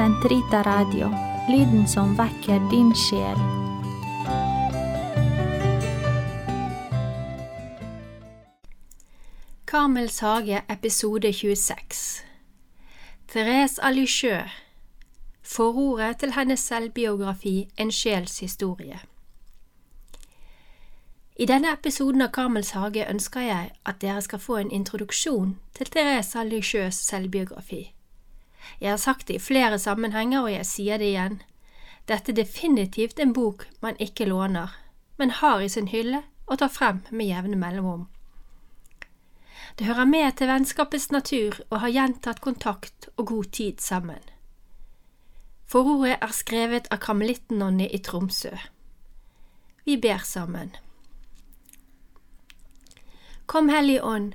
Sentrita Radio, lyden som vekker din sjel. Karmels hage, episode 26 Therese Alicheux Forordet til hennes selvbiografi En sjels historie I denne episoden av Karmels hage ønsker jeg at dere skal få en introduksjon til Therese Alichøs selvbiografi. Jeg har sagt det i flere sammenhenger, og jeg sier det igjen. Dette er definitivt en bok man ikke låner, men har i sin hylle og tar frem med jevne mellomrom. Det hører med til vennskapets natur å ha gjentatt kontakt og god tid sammen. Forordet er skrevet av karmelitten-Nonny i Tromsø. Vi ber sammen. Kom Hellige Ånd,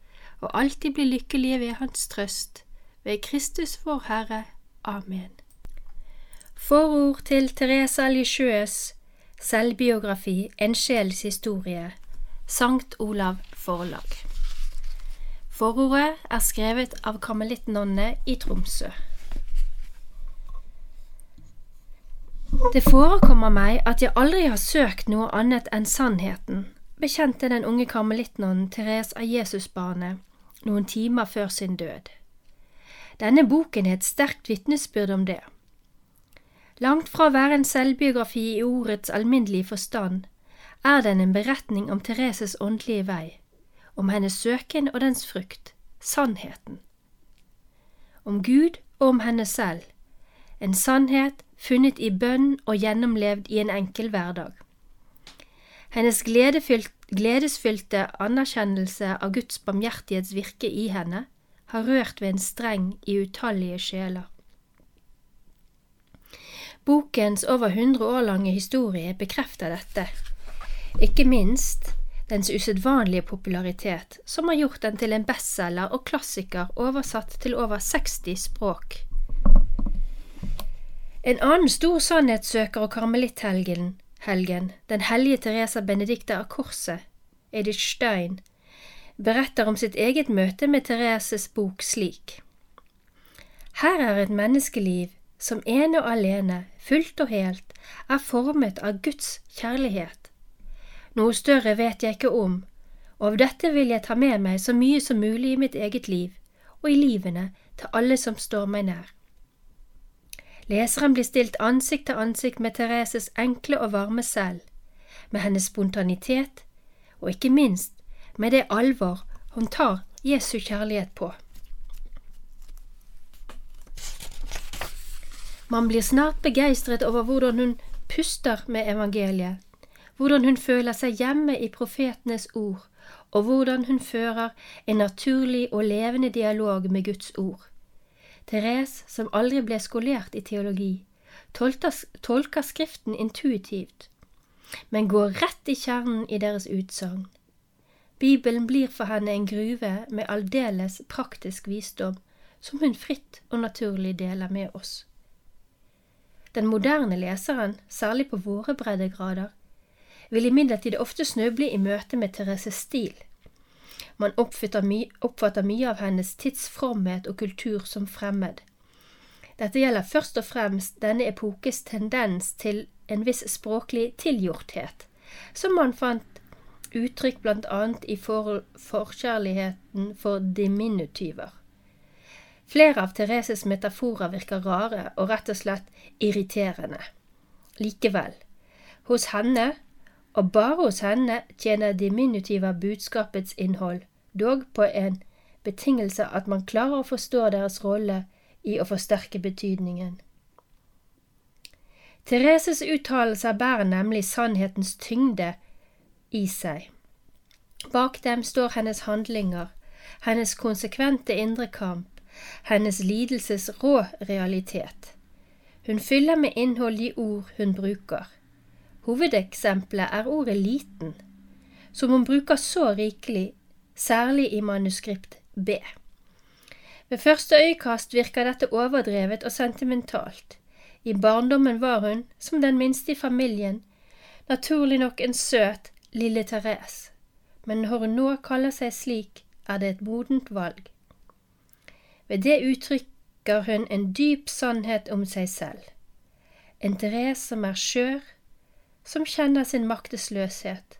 og alltid bli lykkelige ved Hans trøst, ved Kristus vår Herre. Amen. Forord til Therese Alichøes selvbiografi En sjels historie, Sankt Olav Forlag. Forordet er skrevet av karmelittnonne i Tromsø. Det forekommer meg at jeg aldri har søkt noe annet enn sannheten, bekjente den unge karmelittnonnen Therese av Jesusbarnet noen timer før sin død. Denne boken er et sterkt vitnesbyrd om det. Langt fra å være en selvbiografi i ordets alminnelige forstand, er den en beretning om Thereses åndelige vei, om hennes søken og dens frukt, sannheten. Om Gud og om henne selv, en sannhet funnet i bønn og gjennomlevd i en enkel hverdag. Hennes gledesfylte anerkjennelse av Guds barmhjertighets virke i henne har rørt ved en streng i utallige sjeler. Bokens over hundre år lange historie bekrefter dette, ikke minst dens usedvanlige popularitet, som har gjort den til en bestselger og klassiker oversatt til over 60 språk. En annen stor sannhetssøker og karmelitthelgen, helgen, den hellige Teresa Benedicta av Korset, Edith Stein, beretter om sitt eget møte med Thereses bok slik. Her er et menneskeliv som ene og alene, fullt og helt, er formet av Guds kjærlighet. Noe større vet jeg ikke om, og av dette vil jeg ta med meg så mye som mulig i mitt eget liv, og i livene til alle som står meg nær. Leseren blir stilt ansikt til ansikt med Thereses enkle og varme selv, med hennes spontanitet, og ikke minst med det alvor hun tar Jesu kjærlighet på. Man blir snart begeistret over hvordan hun puster med evangeliet, hvordan hun føler seg hjemme i profetenes ord, og hvordan hun fører en naturlig og levende dialog med Guds ord. Therese, som aldri ble skolert i teologi, tolker, Skriften intuitivt, men går rett i kjernen i deres utsagn. Bibelen blir for henne en gruve med aldeles praktisk visdom, som hun fritt og naturlig deler med oss. Den moderne leseren, særlig på våre breddegrader, vil imidlertid ofte snøble i møte med Thereses stil. Man oppfatter, mye av hennes tidsfromhet og kultur som fremmed. Dette gjelder først og fremst denne epokes tendens til en viss språklig tilgjorthet, som man fant uttrykk annet i for forkjærligheten for diminutiver. Flere av Thereses metaforer virker rare og rett og slett irriterende. Likevel, hos henne, og bare hos henne, tjener diminutiver budskapets innhold, dog på en betingelse at man klarer å forstå deres rolle i å forsterke betydningen. Thereses uttalelser bærer nemlig sannhetens tyngde i seg. Bak dem står hennes handlinger, hennes konsekvente indre kamp, hennes lidelses rå realitet. Hun fyller med innhold de ord hun bruker. Hovedeksempelet er ordet liten, som hun bruker så rikelig, særlig i manuskript B. Ved første øyekast virker dette overdrevet og sentimentalt. I barndommen var hun, som den minste i familien, naturlig nok en søt lille Therese, men når hun nå kaller seg slik, er det et modent valg. Ved det uttrykker hun en dyp sannhet om seg selv. En Therese som er skjør, som kjenner sin maktesløshet.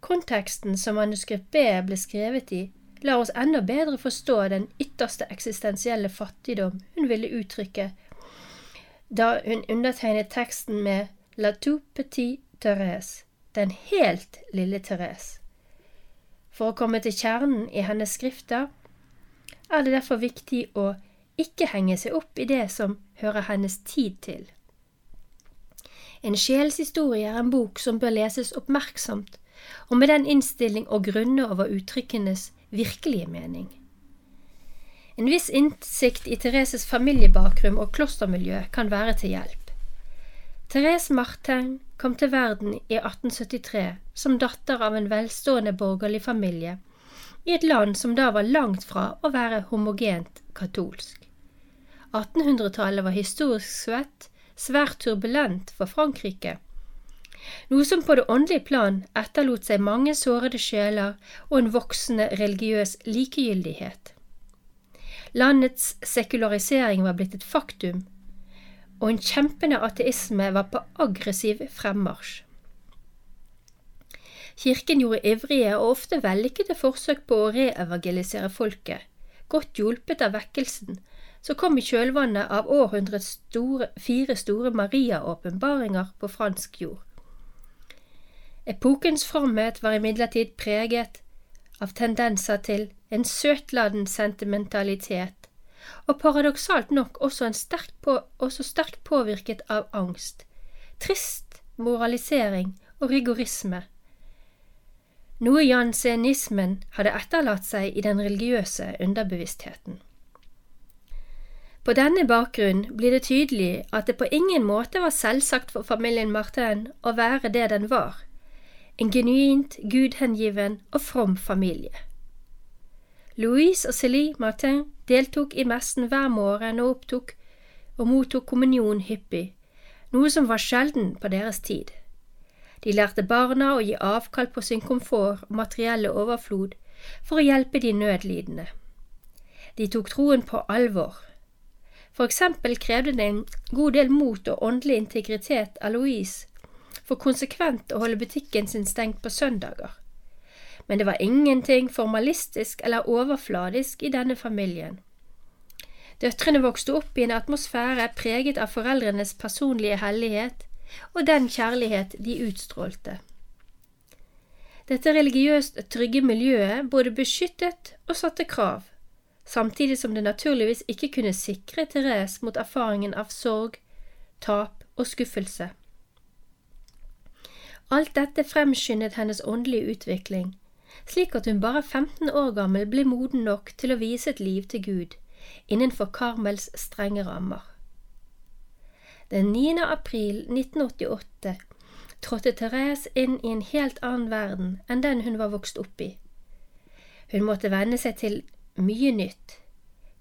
Konteksten som manuskript B ble skrevet i, lar oss enda bedre forstå den ytterste eksistensielle fattigdom hun ville uttrykke da hun undertegnet teksten med La tout petit Therese, den helt lille Therese. For å komme til kjernen i hennes skrifter er det derfor viktig å ikke henge seg opp i det som hører hennes tid til. En sjelshistorie er en bok som bør leses oppmerksomt, og med den innstilling og grunne over uttrykkenes virkelige mening. En viss innsikt i Thereses familiebakgrunn og klostermiljø kan være til hjelp. Therese Martin kom til verden i 1873 som datter av en velstående borgerlig familie i et land som da var langt fra å være homogent katolsk. 1800-tallet var historisk svett svært turbulent for Frankrike, noe som på det åndelige plan etterlot seg mange sårede sjeler og en voksende religiøs likegyldighet. Landets sekularisering var blitt et faktum, og en kjempende ateisme var på aggressiv fremmarsj. Kirken gjorde ivrige og ofte vellykkede forsøk på å reevangelisere folket, godt hjulpet av vekkelsen, som kom i kjølvannet av århundrets store, fire store Maria-åpenbaringer på fransk jord. Epokens fromhet var imidlertid preget av tendenser til en søtladen sentimentalitet, og paradoksalt nok også, sterk på, også sterkt påvirket av angst, trist moralisering og rigorisme, noe jansenismen hadde etterlatt seg i den religiøse underbevisstheten. På denne bakgrunn blir det tydelig at det på ingen måte var selvsagt for familien Martin å være det den var, en genuint gudhengiven og from familie. Louise og Célie Martin deltok i messen hver morgen og opptok og mottok kommunion hyppig, noe som var sjelden på deres tid. De lærte barna å gi avkall på sin komfort og materielle overflod for å hjelpe de nødlidende. De tok troen på alvor for eksempel krevde det en god del mot og åndelig integritet av Louise for konsekvent å holde butikken sin stengt på søndager. Men det var ingenting formalistisk eller overfladisk i denne familien. Døtrene vokste opp i en atmosfære preget av foreldrenes personlige hellighet og den kjærlighet de utstrålte. Dette religiøst trygge miljøet både beskyttet og satte krav samtidig som det naturligvis ikke kunne sikre Therese mot erfaringen av sorg, tap og skuffelse. Alt dette fremskyndet hennes åndelige utvikling, slik at hun bare 15 år gammel ble moden nok til å vise et liv til Gud innenfor Karmels strenge rammer. Den 9. april 1988 trådte Therese inn i en helt annen verden enn den hun var vokst opp i. Hun måtte venne seg til mye nytt.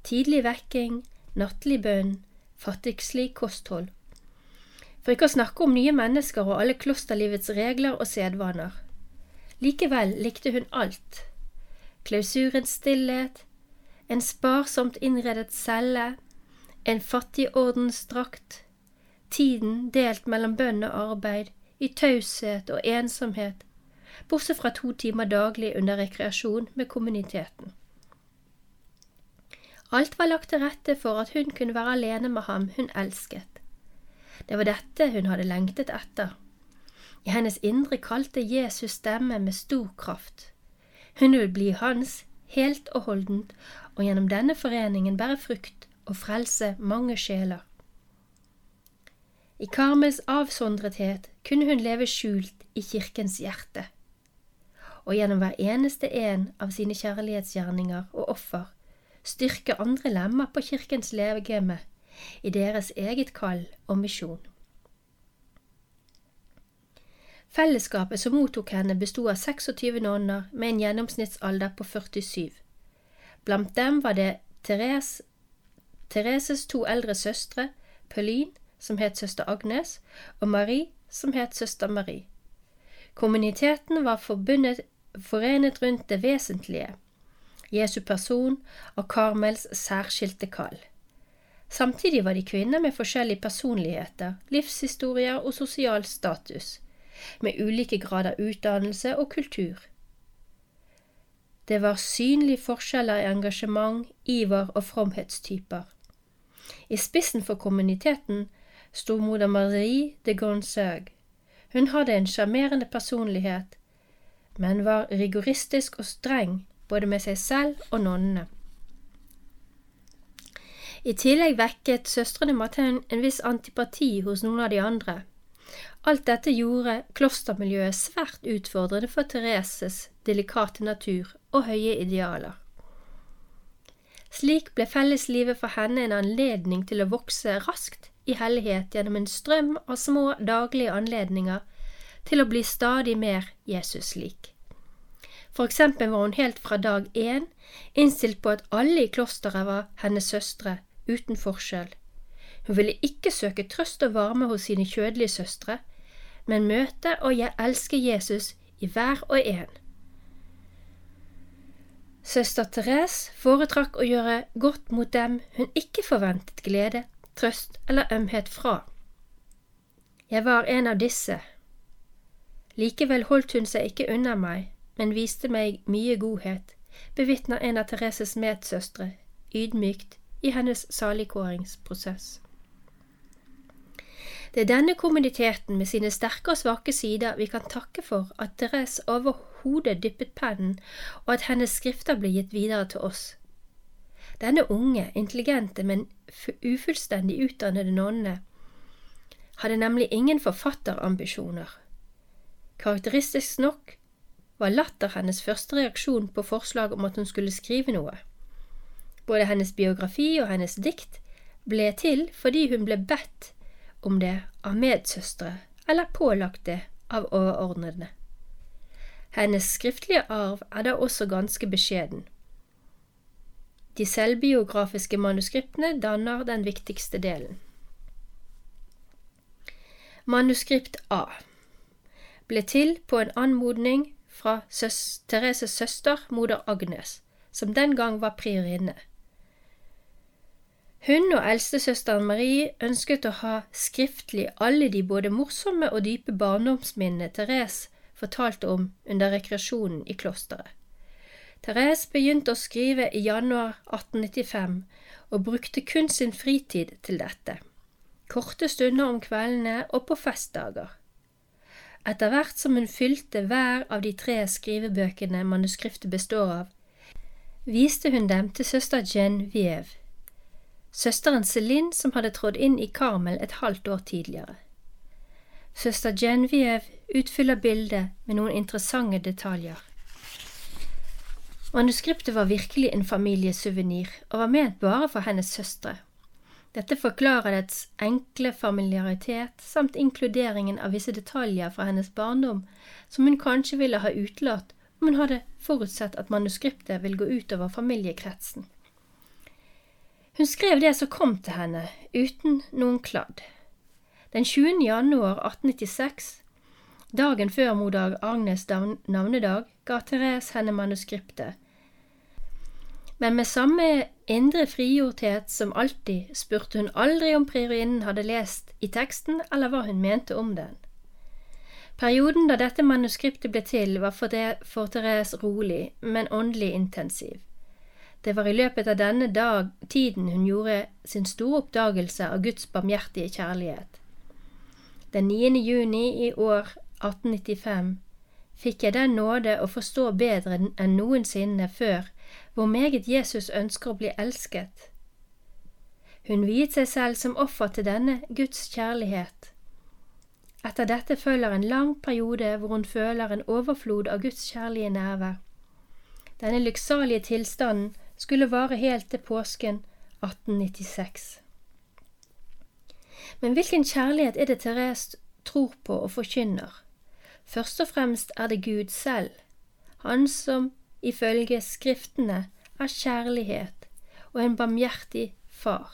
Tidlig vekking, nattlig bønn, fattigslig kosthold. For ikke å snakke om nye mennesker og alle klosterlivets regler og sedvaner. Likevel likte hun alt. Klausurens stillhet, en sparsomt innredet celle, en fattigordensdrakt, tiden delt mellom bønn og arbeid, i taushet og ensomhet, bortsett fra to timer daglig under rekreasjon med kommuniteten. Alt var lagt til rette for at hun kunne være alene med ham hun elsket. Det var dette hun hadde lengtet etter. I hennes indre kalte Jesus stemme med stor kraft. Hun vil bli hans helt og holdent, og gjennom denne foreningen bære frukt og frelse mange sjeler. I Karmels avsondrethet kunne hun leve skjult i kirkens hjerte, og gjennom hver eneste en av sine kjærlighetsgjerninger og offer styrke andre lemmer på kirkens legeme i deres eget kall og misjon. Fellesskapet som mottok henne, bestod av 26 nonner med en gjennomsnittsalder på 47. Blant dem var det Therese, Thereses to eldre søstre, Pauline, som het søster Agnes, og Marie, som het søster Marie. Kommuniteten var forenet rundt det vesentlige, Jesu person og Karmels særskilte kall. Samtidig var de kvinner med forskjellige personligheter, livshistorier og sosial status, med ulike grader utdannelse og kultur. Det var synlige forskjeller i engasjement, iver og fromhetstyper. I spissen for kommuniteten sto moder Marie de Gonzague. Hun hadde en sjarmerende personlighet, men var rigoristisk og streng både med seg selv og nonnene. I tillegg vekket søstrene Martin en viss antipati hos noen av de andre. Alt dette gjorde klostermiljøet svært utfordrende for Thereses delikate natur og høye idealer. Slik ble felleslivet for henne en anledning til å vokse raskt i hellighet gjennom en strøm av små daglige anledninger til å bli stadig mer Jesus-lik. For eksempel var hun helt fra dag én innstilt på at alle i klosteret var hennes søstre, uten forskjell. Hun ville ikke søke trøst og varme hos sine kjødelige søstre, men møte og elske Jesus i hver og en. Søster Therese foretrakk å gjøre godt mot dem hun ikke forventet glede, trøst eller ømhet fra. Jeg var en av disse. Likevel holdt hun seg ikke unna meg, men viste meg mye godhet, bevitner en av Thereses medsøstre, ydmykt i hennes saligkåringsprosess. Det er denne kommuniteten med sine sterke og svake sider vi kan takke for at Therese overhodet dyppet pennen, og at hennes skrifter ble gitt videre til oss. Denne unge, intelligente, men ufullstendig utdannede nonne hadde nemlig ingen forfatterambisjoner. Karakteristisk nok var latter hennes første reaksjon på forslag om at hun skulle skrive noe. Både hennes biografi og hennes dikt ble til fordi hun ble bedt om det av medsøstre eller pålagt det av overordnede. Hennes skriftlige arv er da også ganske beskjeden. De selvbiografiske manuskriptene danner den viktigste delen. Manuskript A ble til på en anmodning fra søs Thereses søster, moder Agnes, som den gang var priorinne. Hun og eldstesøsteren Marie ønsket å ha skriftlig alle de både morsomme og dype barndomsminnene Therese fortalte om under rekreasjonen i klosteret. Therese begynte å skrive i januar 1895 og brukte kun sin fritid til dette, korte stunder om kveldene og på festdager. Etter hvert som hun fylte hver av de tre skrivebøkene manuskriptet består av, viste hun dem til søster Genevieve søsteren Celine som hadde trådt inn i Karmel et halvt år tidligere. Søster Genevieve utfyller bildet med noen interessante detaljer. Manuskriptet var virkelig en familiesuvenir, og var ment bare for hennes søstre. Dette forklarer dets enkle familiaritet samt inkluderingen av visse detaljer fra hennes barndom som hun kanskje ville ha utelatt om hun hadde forutsett at manuskriptet vil gå utover familiekretsen. Hun skrev det som kom til henne, uten noen kladd. Den 20. januar 1896, dagen før moder Agnes navnedag, ga Therese henne manuskriptet. Men med samme indre frigjorthet som alltid spurte hun aldri om priorinnen hadde lest i teksten eller hva hun mente om den. Perioden da dette manuskriptet ble til, var for, det, for Therese rolig, men åndelig intensiv. Det var i løpet av denne dag tiden hun gjorde sin store oppdagelse av Guds barmhjertige kjærlighet. Den 9. juni i år 1895 fikk jeg den nåde å forstå bedre enn noensinne før hvor meget Jesus ønsker å bli elsket. Hun viet seg selv som offer til denne Guds kjærlighet. Etter dette følger en lang periode hvor hun føler en overflod av Guds kjærlige nærvær. Denne lykksalige tilstanden skulle vare helt til påsken 1896. Men hvilken kjærlighet er det Therese tror på og forkynner? Først og fremst er det Gud selv, Han som ifølge Skriftene er kjærlighet og en barmhjertig far.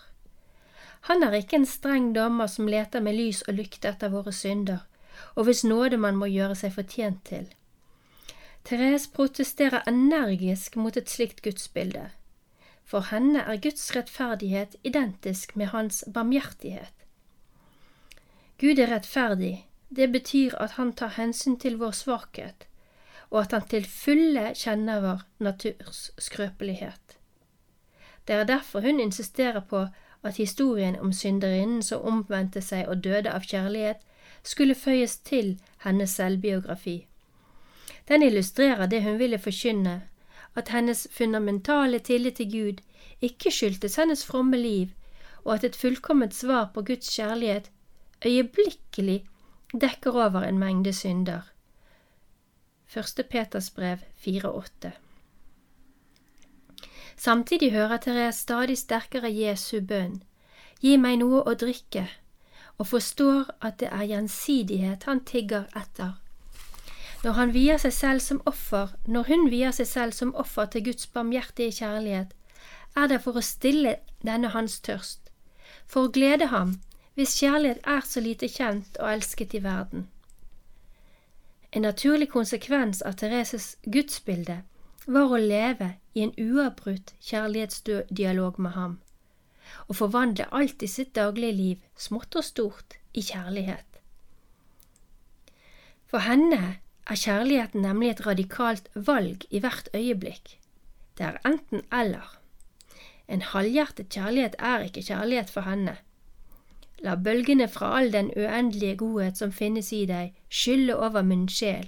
Han er ikke en streng dommer som leter med lys og lykte etter våre synder, og hvis nåde man må gjøre seg fortjent til. Therese protesterer energisk mot et slikt gudsbilde. For henne er Guds rettferdighet identisk med hans barmhjertighet. Gud er rettferdig, det betyr at han tar hensyn til vår svakhet, og at han til fulle kjenner vår naturs skrøpelighet. Det er derfor hun insisterer på at historien om synderinnen som omvendte seg og døde av kjærlighet, skulle føyes til hennes selvbiografi. Den illustrerer det hun ville forkynne, at hennes fundamentale tillit til Gud ikke skyldtes hennes fromme liv, og at et fullkomment svar på Guds kjærlighet øyeblikkelig dekker over en mengde synder. Første Peters brev 4,8 Samtidig hører Therese stadig sterkere Jesu bønn, gi meg noe å drikke, og forstår at det er gjensidighet han tigger etter. Når han vier seg selv som offer, når hun vier seg selv som offer til Guds barmhjertige kjærlighet, er det for å stille denne hans tørst, for å glede ham, hvis kjærlighet er så lite kjent og elsket i verden. En naturlig konsekvens av Thereses gudsbilde var å leve i en uavbrutt kjærlighetsdialog med ham, og forvandle alt i sitt daglige liv, smått og stort, i kjærlighet. For henne er kjærligheten nemlig et radikalt valg i hvert øyeblikk. Det er enten eller. En halvhjertet kjærlighet er ikke kjærlighet for henne. La bølgene fra all den uendelige godhet som finnes i deg, skylle over min sjel,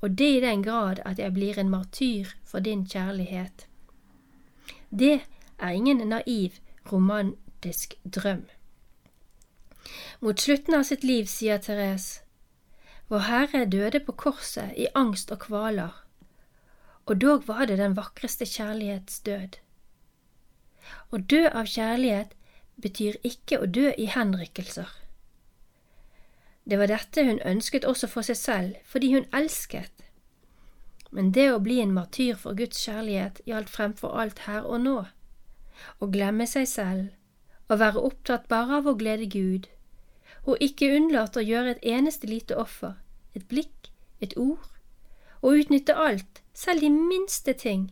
og det i den grad at jeg blir en martyr for din kjærlighet. Det er ingen naiv, romantisk drøm. Mot slutten av sitt liv sier Therese, Vår Herre døde på korset i angst og kvaler, og dog var det den vakreste kjærlighets død. Å dø av kjærlighet betyr ikke å dø i henrykkelser. Det var dette hun ønsket også for seg selv, fordi hun elsket. Men det å bli en martyr for Guds kjærlighet gjaldt fremfor alt her og nå. Å glemme seg selv, å være opptatt bare av å glede Gud, og ikke unnlate å gjøre et eneste lite offer, et blikk, et ord, og utnytte alt, selv de minste ting,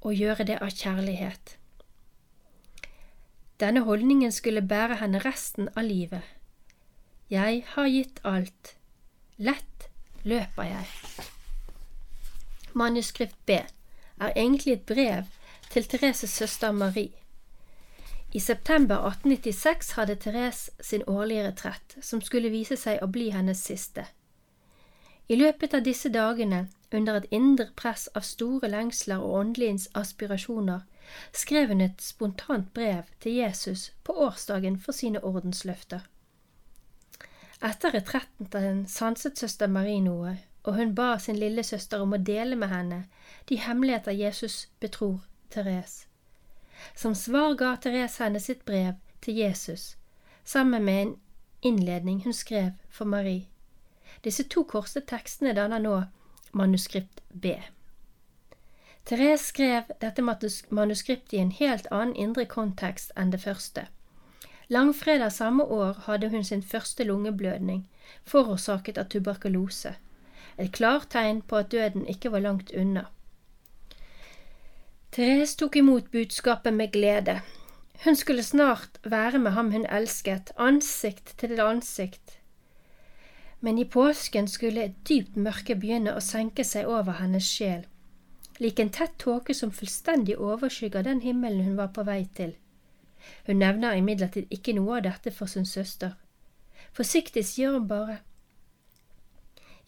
og gjøre det av kjærlighet. Denne holdningen skulle bære henne resten av livet. Jeg har gitt alt. Lett løper jeg. Manuskript B er egentlig et brev til Thereses søster Marie. I september 1896 hadde Therese sin årlige retrett, som skulle vise seg å bli hennes siste. I løpet av disse dagene, under et indre press av store lengsler og åndelige aspirasjoner, skrev hun et spontant brev til Jesus på årsdagen for sine ordensløfter. Etter retretten sanset søster Marie noe, og hun ba sin lillesøster om å dele med henne de hemmeligheter Jesus betror Therese. Som svar ga Therese henne sitt brev til Jesus, sammen med en innledning hun skrev for Marie. Disse to korste tekstene danner nå manuskript B. Therese skrev dette manuskriptet i en helt annen indre kontekst enn det første. Langfredag samme år hadde hun sin første lungeblødning, forårsaket av tuberkulose, et klart tegn på at døden ikke var langt unna. Therese tok imot budskapet med glede. Hun skulle snart være med ham hun elsket, ansikt til ansikt. Men i påsken skulle et dypt mørke begynne å senke seg over hennes sjel, lik en tett tåke som fullstendig overskygger den himmelen hun var på vei til. Hun nevner imidlertid ikke noe av dette for sin søster. Forsiktig sier hun bare.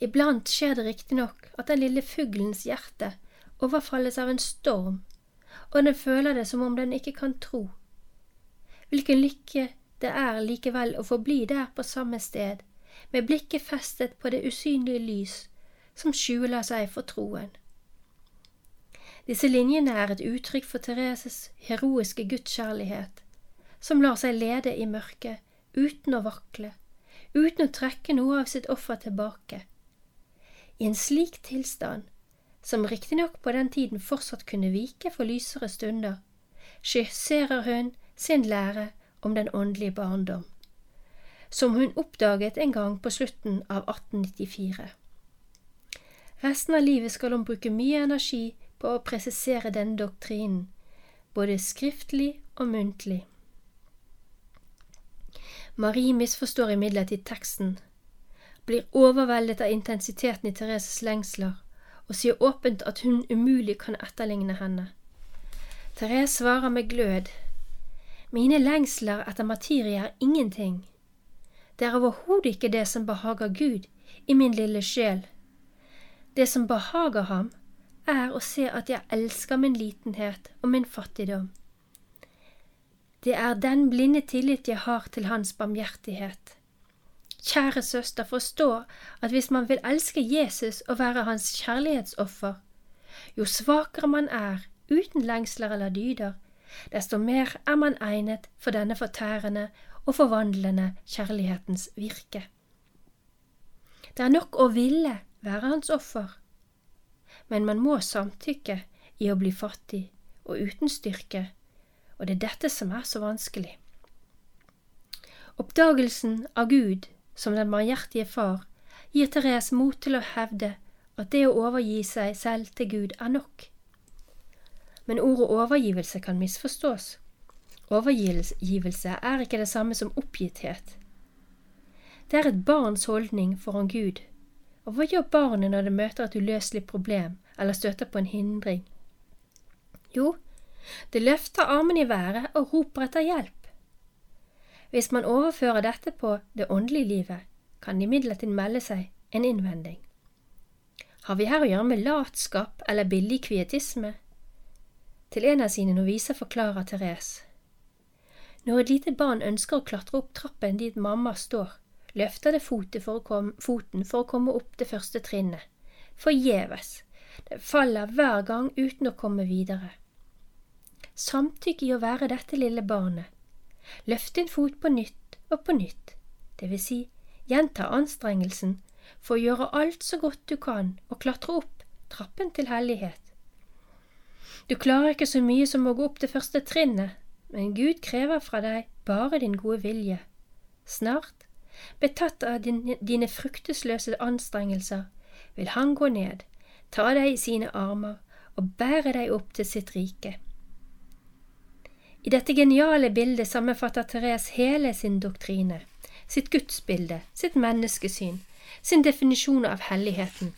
Iblant skjer det riktignok at den lille fuglens hjerte overfalles av en storm, og den føler det som om den ikke kan tro. Hvilken lykke det er likevel å forbli der på samme sted, med blikket festet på det usynlige lys som skjuler seg for troen. Disse linjene er et uttrykk for Thereses heroiske gudskjærlighet, som lar seg lede i mørket, uten å vakle, uten å trekke noe av sitt offer tilbake. I en slik tilstand, som riktignok på den tiden fortsatt kunne vike for lysere stunder, skisserer hun sin lære om den åndelige barndom, som hun oppdaget en gang på slutten av 1894. Resten av livet skal hun bruke mye energi på å presisere denne doktrinen, både skriftlig og muntlig. Marie misforstår imidlertid teksten, blir overveldet av intensiteten i Thereses lengsler og sier åpent at hun umulig kan etterligne henne. Therese svarer med glød, mine lengsler etter materie er ingenting. Det er overhodet ikke det som behager Gud i min lille sjel. Det som behager ham, er å se at jeg elsker min litenhet og min fattigdom. Det er den blinde tillit jeg har til Hans barmhjertighet. Kjære søster, forstå at hvis man vil elske Jesus og være hans kjærlighetsoffer, jo svakere man er, uten lengsler eller dyder, desto mer er man egnet for denne fortærende og forvandlende kjærlighetens virke. Det er nok å ville være hans offer, men man må samtykke i å bli fattig og uten styrke og det er dette som er så vanskelig. Oppdagelsen av Gud som den barmhjertige far gir Therese mot til å hevde at det å overgi seg selv til Gud er nok. Men ordet overgivelse kan misforstås. Overgivelse er ikke det samme som oppgitthet. Det er et barns holdning foran Gud. Og hva gjør barnet når det møter et uløselig problem eller støter på en hindring? Jo, det løfter armen i været og roper etter hjelp. Hvis man overfører dette på det åndelige livet, kan det imidlertid melde seg en innvending. Har vi her å gjøre med latskap eller billig kvietisme? Til en av sine noviser forklarer Therese. Når et lite barn ønsker å klatre opp trappen dit mamma står, løfter det foten for å komme, opp det første trinnet. Forgjeves. Det faller hver gang uten å komme videre samtykke i å være dette lille barnet. Løfte en fot på nytt og på nytt, det vil si gjenta anstrengelsen for å gjøre alt så godt du kan og klatre opp trappen til hellighet. Du klarer ikke så mye som å gå opp det første trinnet, men Gud krever fra deg bare din gode vilje. Snart, betatt av din, dine fruktesløse anstrengelser, vil Han gå ned, ta deg i sine armer og bære deg opp til sitt rike. I dette geniale bildet sammenfatter Therese hele sin doktrine, sitt gudsbilde, sitt menneskesyn, sin definisjon av helligheten,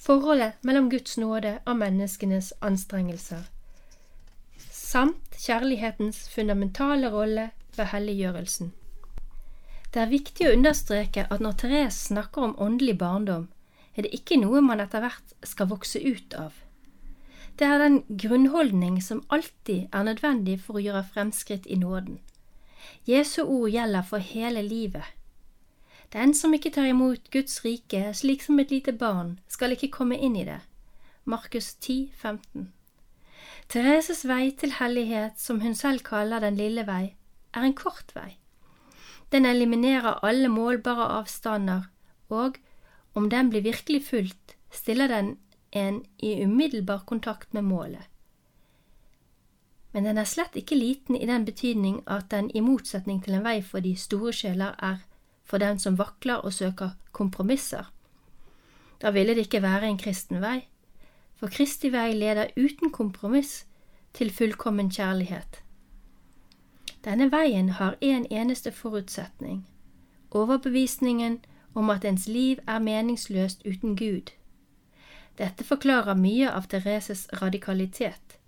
forholdet mellom Guds nåde og menneskenes anstrengelser, samt kjærlighetens fundamentale rolle ved helliggjørelsen. Det er viktig å understreke at når Therese snakker om åndelig barndom, er det ikke noe man etter hvert skal vokse ut av. Det er den grunnholdning som alltid er nødvendig for å gjøre fremskritt i nåden. Jesu ord gjelder for hele livet. Den som ikke tar imot Guds rike slik som et lite barn, skal ikke komme inn i det. Markus 10, 15. Thereses vei til hellighet, som hun selv kaller den lille vei, er en kort vei. Den eliminerer alle målbare avstander, og om den blir virkelig fulgt, stiller den en i umiddelbar kontakt med målet. Men den er slett ikke liten i den betydning at den i motsetning til en vei for de store sjeler er for den som vakler og søker kompromisser. Da ville det ikke være en kristen vei, for Kristi vei leder uten kompromiss til fullkommen kjærlighet. Denne veien har en eneste forutsetning, overbevisningen om at ens liv er meningsløst uten Gud. Dette forklarer mye av Thereses radikalitet.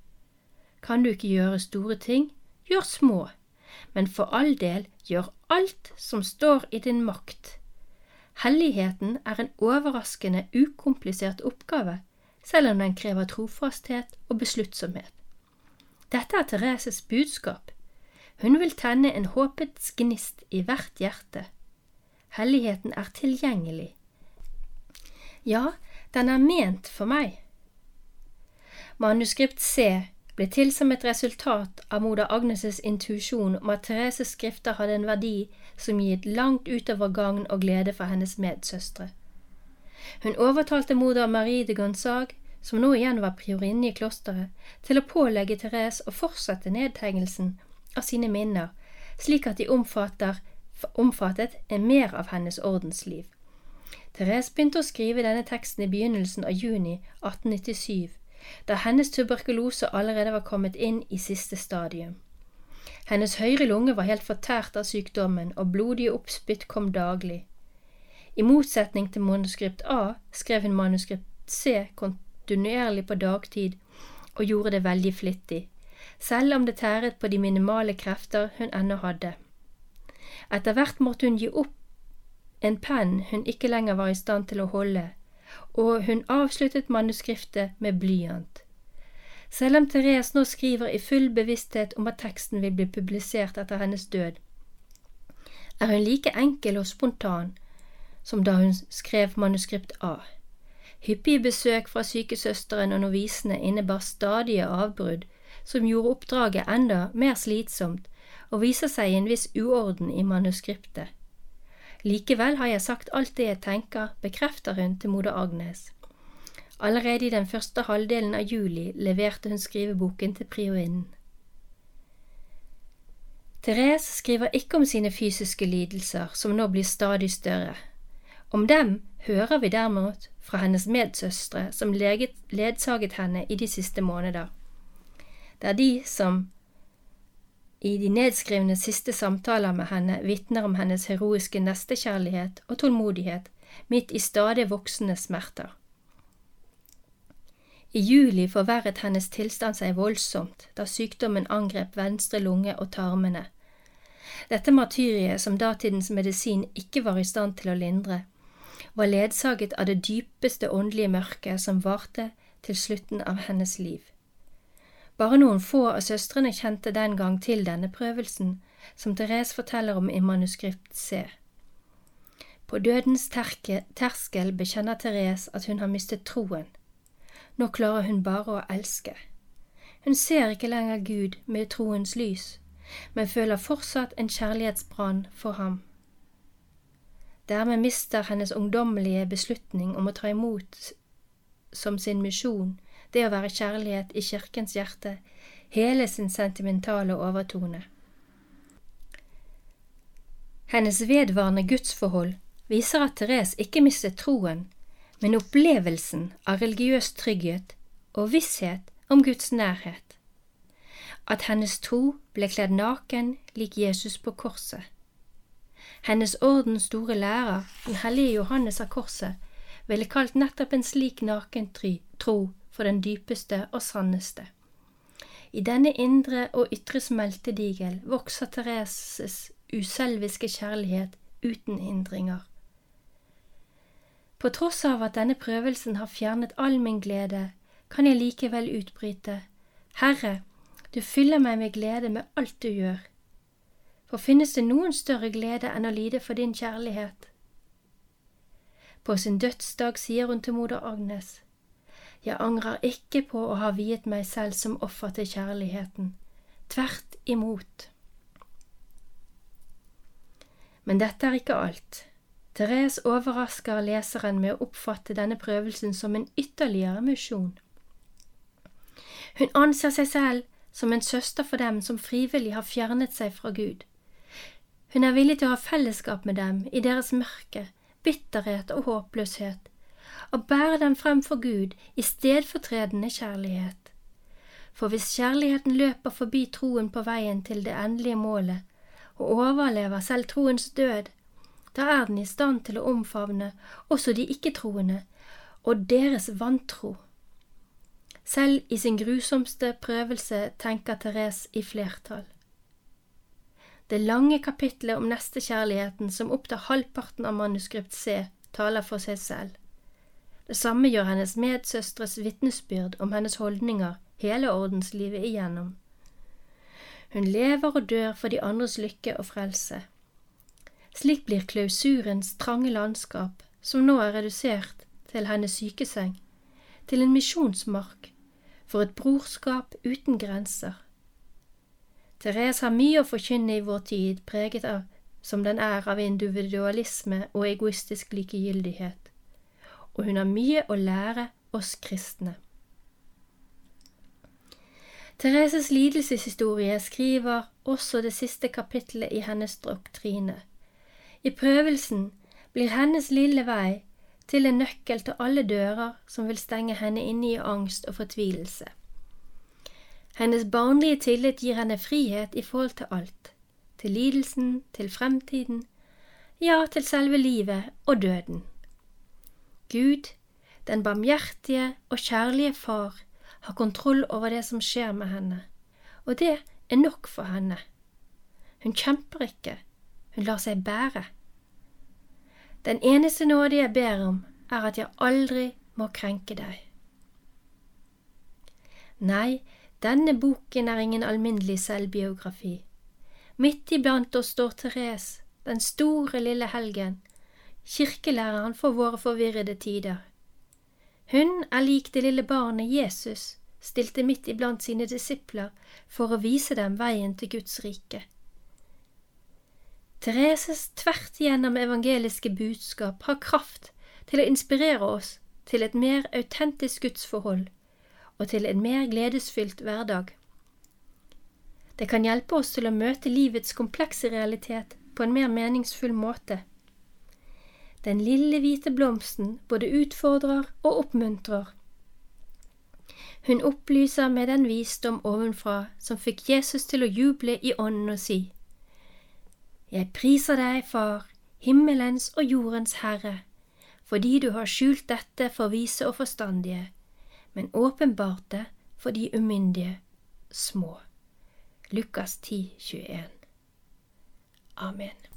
Kan du ikke gjøre store ting, gjør små, men for all del gjør alt som står i din makt. Helligheten er en overraskende ukomplisert oppgave, selv om den krever trofasthet og besluttsomhet. Dette er Thereses budskap. Hun vil tenne en håpets gnist i hvert hjerte. Helligheten er tilgjengelig. Ja, den er ment for meg. Manuskript C ble til som et resultat av moder Agnes' intuisjon om at Thereses skrifter hadde en verdi som gitt langt utover gagn og glede for hennes medsøstre. Hun overtalte moder Marie de Gonzag, som nå igjen var priorinne i klosteret, til å pålegge Therese å fortsette nedtegnelsen av sine minner, slik at de omfattet mer av hennes ordensliv. Therese begynte å skrive denne teksten i begynnelsen av juni 1897, da hennes tuberkulose allerede var kommet inn i siste stadium. Hennes høyre lunge var helt fortært av sykdommen, og blodige oppspytt kom daglig. I motsetning til manuskript A skrev hun manuskript C kontinuerlig på dagtid og gjorde det veldig flittig, selv om det tæret på de minimale krefter hun ennå hadde. Etter hvert måtte hun gi opp en penn hun ikke lenger var i stand til å holde, og hun avsluttet manuskriptet med blyant. Selv om Therese nå skriver i full bevissthet om at teksten vil bli publisert etter hennes død, er hun like enkel og spontan som da hun skrev manuskript A. Hyppige besøk fra sykesøsteren og novisene innebar stadige avbrudd som gjorde oppdraget enda mer slitsomt og viser seg i en viss uorden i manuskriptet. Likevel har jeg sagt alt det jeg tenker, bekrefter hun til moder Agnes. Allerede i den første halvdelen av juli leverte hun skriveboken til priorinnen. Therese skriver ikke om sine fysiske lidelser, som nå blir stadig større. Om dem hører vi derimot fra hennes medsøstre som ledsaget henne i de siste måneder. Det er de som i de nedskrivne siste samtaler med henne vitner om hennes heroiske nestekjærlighet og tålmodighet midt i stadig voksende smerter. I juli forverret hennes tilstand seg voldsomt da sykdommen angrep venstre lunge og tarmene. Dette martyriet, som datidens medisin ikke var i stand til å lindre, var ledsaget av det dypeste åndelige mørket som varte til slutten av hennes liv. Bare noen få av søstrene kjente den gang til denne prøvelsen, som Therese forteller om i manuskript C. På dødens terke, terskel bekjenner Therese at hun har mistet troen. Nå klarer hun bare å elske. Hun ser ikke lenger Gud med troens lys, men føler fortsatt en kjærlighetsbrann for ham. Dermed mister hennes ungdommelige beslutning om å ta imot som sin misjon det å være kjærlighet i kirkens hjerte, hele sin sentimentale overtone. Hennes vedvarende gudsforhold viser at Therese ikke mistet troen, men opplevelsen av religiøs trygghet og visshet om Guds nærhet. At hennes tro ble kledd naken lik Jesus på korset. Hennes ordens store lærer, den hellige Johannes av Korset, ville kalt nettopp en slik naken tro for den dypeste og sanneste. I denne indre og ytre smeltedigel vokser Thereses uselviske kjærlighet uten hindringer. På tross av at denne prøvelsen har fjernet all min glede, kan jeg likevel utbryte, Herre, du fyller meg med glede med alt du gjør. For finnes det noen større glede enn å lide for din kjærlighet? På sin dødsdag sier hun til moder Agnes, jeg angrer ikke på å ha viet meg selv som offer til kjærligheten. Tvert imot. Men dette er ikke alt. Therese overrasker leseren med å oppfatte denne prøvelsen som en ytterligere misjon. Hun anser seg selv som en søster for dem som frivillig har fjernet seg fra Gud. Hun er villig til å ha fellesskap med dem i deres mørke, bitterhet og håpløshet, og bære den frem for Gud i stedfortredende kjærlighet. For hvis kjærligheten løper forbi troen på veien til det endelige målet, og overlever selv troens død, da er den i stand til å omfavne også de ikke-troende og deres vantro. Selv i sin grusomste prøvelse tenker Therese i flertall. Det lange kapitlet om nestekjærligheten som opptar halvparten av manuskript C, taler for seg selv. Det samme gjør hennes medsøstres vitnesbyrd om hennes holdninger hele ordenslivet igjennom. Hun lever og dør for de andres lykke og frelse. Slik blir klausurens trange landskap, som nå er redusert til hennes sykeseng, til en misjonsmark for et brorskap uten grenser. Therese har mye å forkynne i vår tid, preget av som den er av individualisme og egoistisk likegyldighet, og hun har mye å lære oss kristne. Thereses lidelseshistorie skriver også det siste kapittelet i hennes doktrine. I prøvelsen blir hennes lille vei til en nøkkel til alle dører som vil stenge henne inne i angst og fortvilelse. Hennes barnlige tillit gir henne frihet i forhold til alt, til lidelsen, til fremtiden, ja, til selve livet og døden. Gud, den barmhjertige og kjærlige Far, har kontroll over det som skjer med henne, og det er nok for henne. Hun kjemper ikke, hun lar seg bære. Den eneste nåde jeg ber om, er at jeg aldri må krenke deg. Nei, denne boken er ingen alminnelig selvbiografi. Midt iblant oss står Therese, den store lille helgen, kirkelæreren for våre forvirrede tider. Hun er lik det lille barnet Jesus stilte midt iblant sine disipler for å vise dem veien til Guds rike. Thereses tvert igjennom evangeliske budskap har kraft til å inspirere oss til et mer autentisk gudsforhold og til en mer gledesfylt hverdag. Det kan hjelpe oss til å møte livets komplekse realitet på en mer meningsfull måte. Den lille hvite blomsten både utfordrer og oppmuntrer. Hun opplyser med den visdom ovenfra som fikk Jesus til å juble i ånden og si, Jeg priser deg, Far, himmelens og jordens Herre, fordi du har skjult dette for vise og forstandige, men åpenbart det for de umyndige små. Lukas 10, 21. Amen.